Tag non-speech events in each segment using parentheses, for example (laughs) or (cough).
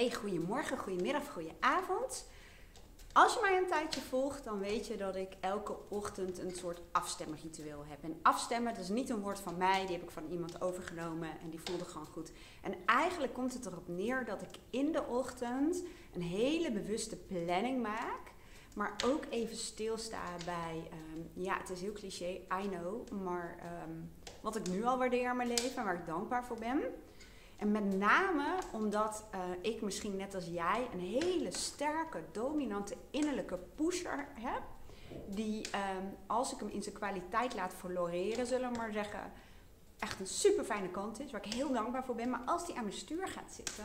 Hey, goedemorgen, goedemiddag, goedenavond. Als je mij een tijdje volgt, dan weet je dat ik elke ochtend een soort afstemritueel heb. En afstemmen, dat is niet een woord van mij, die heb ik van iemand overgenomen en die voelde gewoon goed. En eigenlijk komt het erop neer dat ik in de ochtend een hele bewuste planning maak. Maar ook even stilsta bij, ehm, ja, het is heel cliché, I know, maar ehm, wat ik nu al waardeer in mijn leven en waar ik dankbaar voor ben. En met name omdat uh, ik misschien net als jij een hele sterke, dominante innerlijke pusher heb. Die um, als ik hem in zijn kwaliteit laat floreren, zullen we maar zeggen, echt een super fijne kant is. Waar ik heel dankbaar voor ben. Maar als die aan mijn stuur gaat zitten,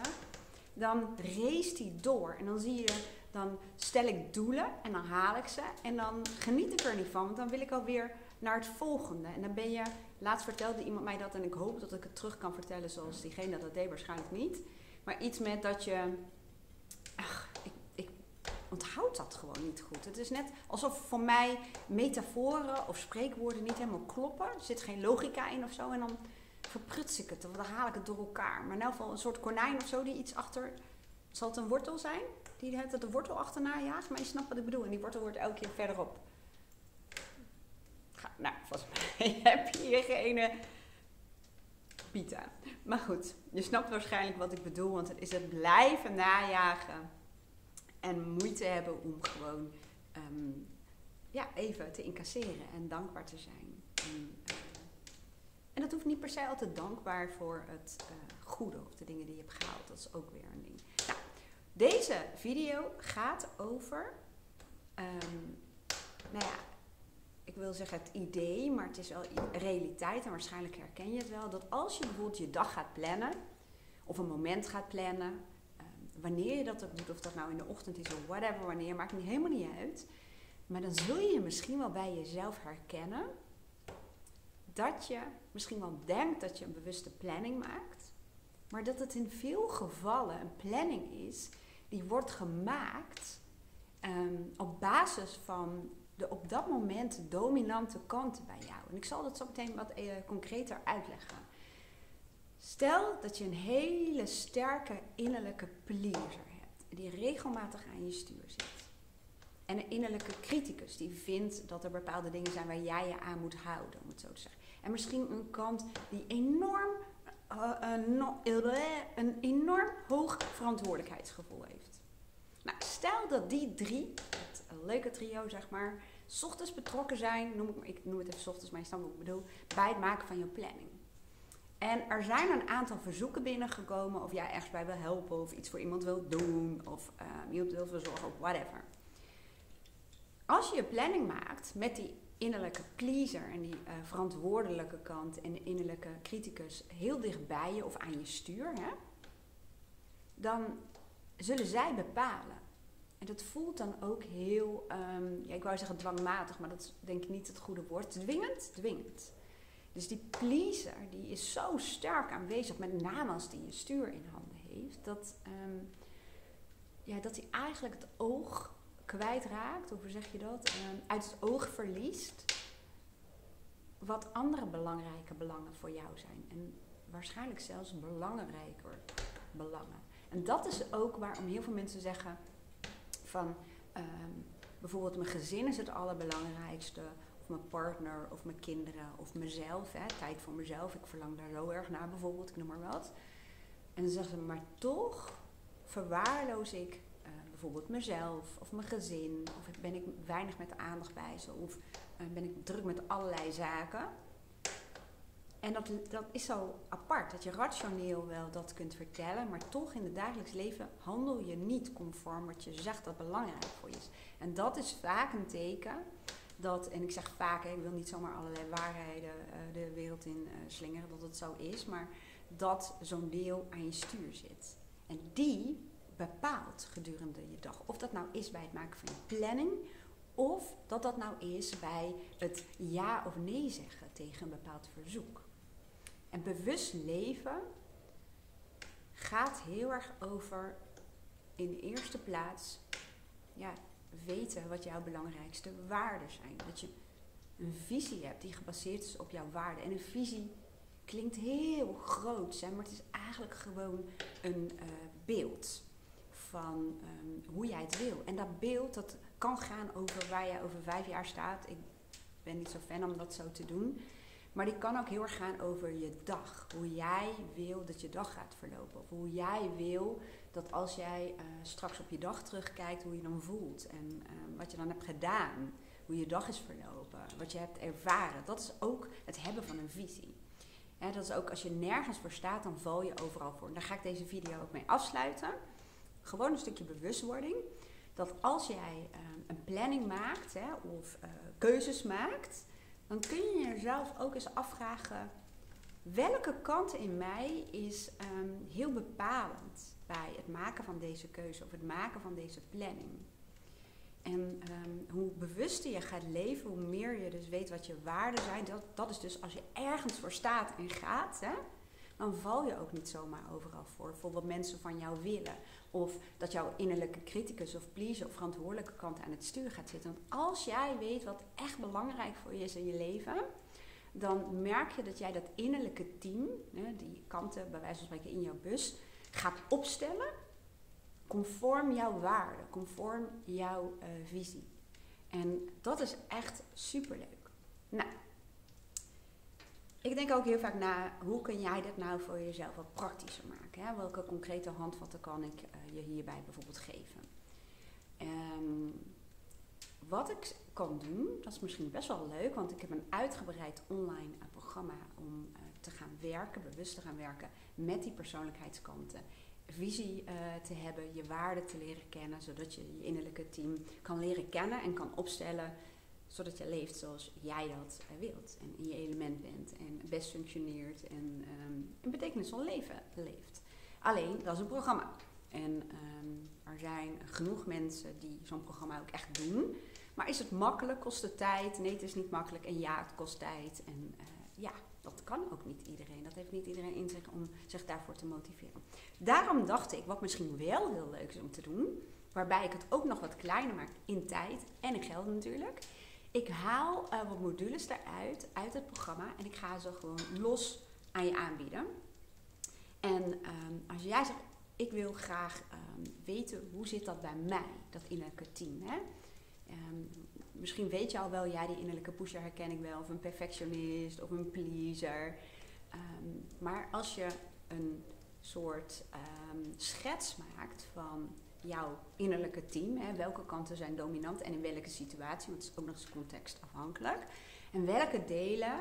dan race die door. En dan zie je, dan stel ik doelen en dan haal ik ze. En dan geniet ik er niet van, want dan wil ik alweer naar het volgende. En dan ben je, laatst vertelde iemand mij dat en ik hoop dat ik het terug kan vertellen zoals diegene dat deed, waarschijnlijk niet. Maar iets met dat je, ach, ik, ik onthoud dat gewoon niet goed. Het is net alsof voor mij metaforen of spreekwoorden niet helemaal kloppen. Er zit geen logica in of zo en dan verpruts ik het of dan haal ik het door elkaar. Maar in elk geval een soort konijn of zo die iets achter, zal het een wortel zijn? Die het de wortel achterna jaagt, maar je snapt wat ik bedoel. En die wortel wordt elke keer verderop nou, volgens mij (laughs) heb je geen pita. Maar goed, je snapt waarschijnlijk wat ik bedoel, want het is het blijven najagen en moeite hebben om gewoon ehm, ja, even te incasseren en dankbaar te zijn. En, uh, en, dat hoeft niet per se altijd dankbaar voor het uh, goede of de dingen die je hebt gehaald. Dat is ook weer een ding. Nou, deze video gaat over um, nou ja, ik wil zeggen het idee, maar het is wel realiteit en waarschijnlijk herken je het wel, dat als je bijvoorbeeld je dag gaat plannen, of een moment gaat plannen, ehm, wanneer je dat ook doet, of dat nou in de ochtend is of whatever, wanneer, maakt niet helemaal niet uit. Maar dan zul je misschien wel bij jezelf herkennen dat je misschien wel denkt dat je een bewuste planning maakt, maar dat het in veel gevallen een planning is die wordt gemaakt ehm, op basis van de op dat moment dominante kanten bij jou. En ik zal dat zo meteen wat uh, concreter uitleggen. Stel dat je een hele sterke innerlijke pleaser hebt, die regelmatig aan je stuur zit. En een innerlijke criticus die vindt dat er bepaalde dingen zijn waar jij je aan moet houden, om het zo te zeggen. En misschien een kant die enorm, uh, een, een enorm hoog verantwoordelijkheidsgevoel heeft. Nou, stel dat die drie leuke trio, zeg maar, s ochtends betrokken zijn, noem ik, ik noem het even ochtends, maar je snapt wat ik bedoel, bij het maken van je planning. En er zijn een aantal verzoeken binnengekomen of jij ergens bij wil helpen of iets voor iemand wil doen of uh, iemand wil verzorgen of whatever. Als je je planning maakt met die innerlijke pleaser en die uh, verantwoordelijke kant en de innerlijke criticus heel dichtbij je of aan je stuur, hè, dan zullen zij bepalen en dat voelt dan ook heel, um, ja, ik wou zeggen dwangmatig, maar dat is denk ik niet het goede woord. Dwingend, dwingend. Dus die pleaser, die is zo sterk aanwezig, met name als die je stuur in handen heeft, dat, um, ja, dat hij eigenlijk het oog kwijtraakt, of hoe zeg je dat, um, uit het oog verliest wat andere belangrijke belangen voor jou zijn. En waarschijnlijk zelfs belangrijker belangen. En dat is ook waarom heel veel mensen zeggen, van um, bijvoorbeeld mijn gezin is het allerbelangrijkste, of mijn partner, of mijn kinderen, of mezelf. Hè, tijd voor mezelf, ik verlang daar zo erg naar bijvoorbeeld, ik noem maar wat. En dan zeggen ze, maar toch verwaarloos ik uh, bijvoorbeeld mezelf, of mijn gezin, of ben ik weinig met aandacht bij ze, of uh, ben ik druk met allerlei zaken. En dat, dat is zo apart, dat je rationeel wel dat kunt vertellen, maar toch in het dagelijks leven handel je niet conform wat je zegt dat belangrijk voor je is. En dat is vaak een teken dat, en ik zeg vaak, ik wil niet zomaar allerlei waarheden uh, de wereld in uh, slingeren dat het zo is, maar dat zo'n deel aan je stuur zit. En die bepaalt gedurende je dag. Of dat nou is bij het maken van je planning, of dat dat nou is bij het ja of nee zeggen tegen een bepaald verzoek. En bewust leven gaat heel erg over in de eerste plaats ja, weten wat jouw belangrijkste waarden zijn. Dat je een visie hebt die gebaseerd is op jouw waarden. En een visie klinkt heel groot, hè, maar het is eigenlijk gewoon een uh, beeld. van ehm, hoe jij het wil. En dat beeld, dat kan gaan over waar jij over vijf jaar staat. Ik ben niet zo fan om dat zo te doen. Maar die kan ook heel erg gaan over je dag. Hoe jij wil dat je dag gaat verlopen. Of hoe jij wil dat als jij uh, straks op je dag terugkijkt, hoe je dan voelt. En uh, wat je dan hebt gedaan. Hoe je dag is verlopen. Wat je hebt ervaren. Dat is ook het hebben van een visie. Ja, dat is ook als je nergens voor staat, dan val je overal voor. En daar ga ik deze video ook mee afsluiten. Gewoon een stukje bewustwording. Dat als jij uh, een planning maakt hè, of keuzes maakt dan kun je jezelf ook eens afvragen: welke kant in mij is um, heel bepalend bij het maken van deze keuze of het maken van deze planning? En um, hoe bewuster je gaat leven, hoe meer je dus weet wat je waarden zijn. Dat, dat is dus als je ergens voor staat en gaat, hè, dan val je ook niet zomaar overal voor. Voor wat mensen van jou willen. Of dat jouw innerlijke criticus of pleaser of verantwoordelijke kant aan het stuur gaat zitten. Want als jij weet wat echt belangrijk voor je is in je leven, dan merk je dat jij dat innerlijke team, die kanten bij wijze van spreken in jouw bus, gaat opstellen conform jouw waarden, conform jouw uh, visie. En dat is echt superleuk. Nou, ik denk ook heel vaak na, hoe kun jij dit nou voor jezelf wat praktischer maken? Hè? Welke concrete handvatten kan ik uh, je hierbij bijvoorbeeld geven? Um, wat ik kan doen, dat is misschien best wel leuk, want ik heb een uitgebreid online uh, programma om uh, te gaan werken, bewust te gaan werken met die persoonlijkheidskanten. Visie te hebben, je waarden te leren kennen, zodat je je innerlijke team kan leren kennen en kan opstellen zodat je leeft zoals jij dat wilt. En in je element bent en best functioneert en um, een betekenisvol leven leeft. Alleen, dat is een programma. En um, er zijn genoeg mensen die zo'n programma ook echt doen. Maar is het makkelijk? Kost het tijd? Nee, het is niet makkelijk. En ja, het kost tijd. En uh, ja, dat kan ook niet iedereen. Dat heeft niet iedereen in zich om zich daarvoor te motiveren. Daarom dacht ik, wat misschien wel heel leuk is om te doen, waarbij ik het ook nog wat kleiner maak in tijd en in geld natuurlijk, ik haal uh, wat modules eruit, uit het programma. En ik ga ze gewoon los aan je aanbieden. En um, als jij zegt, ik wil graag um, weten hoe zit dat bij mij, dat innerlijke team. Hè? Um, misschien weet je al wel, ja, die innerlijke pusher herken ik wel. Of een perfectionist of een pleaser. maar als je een soort schets maakt van jouw innerlijke team. Hè, welke kanten zijn dominant en in welke situatie, want het is ook nog eens contextafhankelijk. En welke delen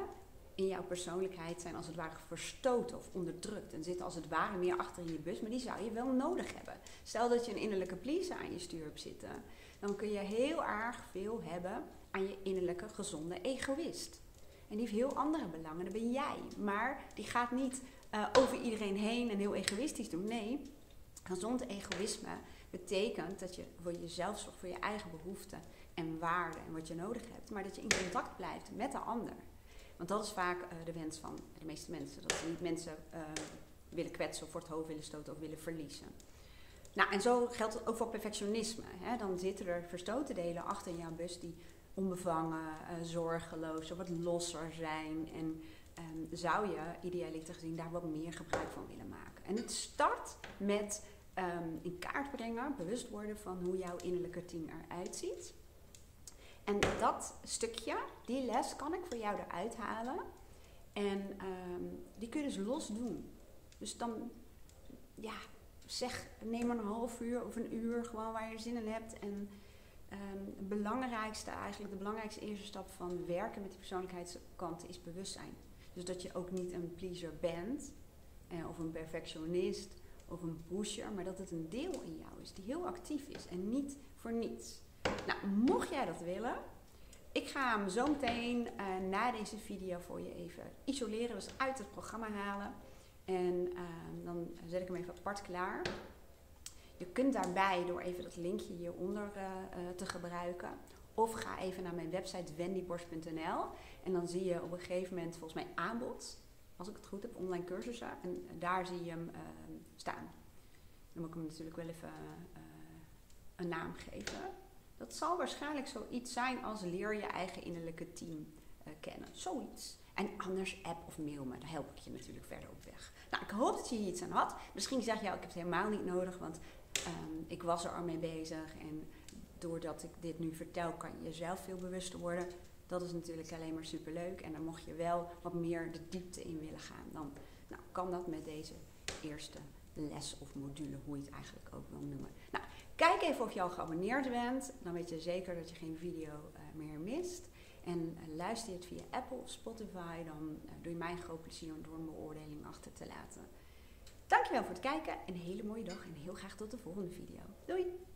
in jouw persoonlijkheid zijn als het ware verstoten of onderdrukt. En zitten als het ware meer achter in je bus, maar die zou je wel nodig hebben. Stel dat je een innerlijke pleaser aan je stuur hebt zitten, dan kun je heel erg veel hebben aan je innerlijke gezonde egoïst. En die heeft heel andere belangen, dat ben jij. Maar die gaat niet uh, over iedereen heen en heel egoïstisch doen. Nee, gezond egoïsme betekent dat je voor jezelf zorgt, voor je eigen behoeften en waarden en wat je nodig hebt. Maar dat je in contact blijft met de ander. Want dat is vaak uh, de wens van de meeste mensen. Dat ze niet mensen uh, willen kwetsen of voor het hoofd willen stoten of willen verliezen. Nou, en zo geldt het ook voor perfectionisme. Hè? Dan zitten er verstoten delen achter in jouw bus die onbevangen, uh, zorgeloos, wat losser zijn. En um, zou je idealiter gezien daar wat meer gebruik van willen maken. En het start met um, in kaart brengen, bewust worden van hoe jouw innerlijke team eruit ziet. En dat stukje, die les, kan ik voor jou eruit halen. En um, die kun je dus los doen. Dus dan, ja, zeg, neem maar een half uur of een uur gewoon waar je zin in hebt. En um, het belangrijkste, eigenlijk de belangrijkste eerste stap van werken met die persoonlijkheidskanten is bewustzijn. Dus dat je ook niet een pleaser bent eh, of een perfectionist of een pusher, maar dat het een deel in jou is die heel actief is en niet voor niets. Nou, mocht jij dat willen, ik ga hem zo meteen uh, na deze video voor je even isoleren, dus uit het programma halen. En uh, dan zet ik hem even apart klaar. Je kunt daarbij door even dat linkje hieronder uh, te gebruiken. Of ga even naar mijn website wendyborst.nl en dan zie je op een gegeven moment volgens mij aanbod als ik het goed heb, online cursussen. En daar zie je hem uh, staan. Dan moet ik hem natuurlijk wel even uh, een naam geven. Dat zal waarschijnlijk zoiets zijn als leer je eigen innerlijke team uh, kennen. Zoiets. En anders app of mail me. Daar help ik je natuurlijk verder op weg. Nou, ik hoop dat je hier iets aan had. Misschien zeg je, oh, ik heb het helemaal niet nodig, want Ehm, ik was er al mee bezig en doordat ik dit nu vertel, kan je jezelf veel bewuster worden. Dat is natuurlijk alleen maar superleuk. En dan mocht je wel wat meer de diepte in willen gaan. Dan nou, kan dat met deze eerste les of module, hoe je het eigenlijk ook wil noemen. Nou, kijk even of je al geabonneerd bent. Dan weet je zeker dat je geen video uh, meer mist. En uh, luister je het via Apple of Spotify, dan uh, doe je mij een groot plezier door een beoordeling achter te laten. Dankjewel voor het kijken. Een hele mooie dag en heel graag tot de volgende video. Doei!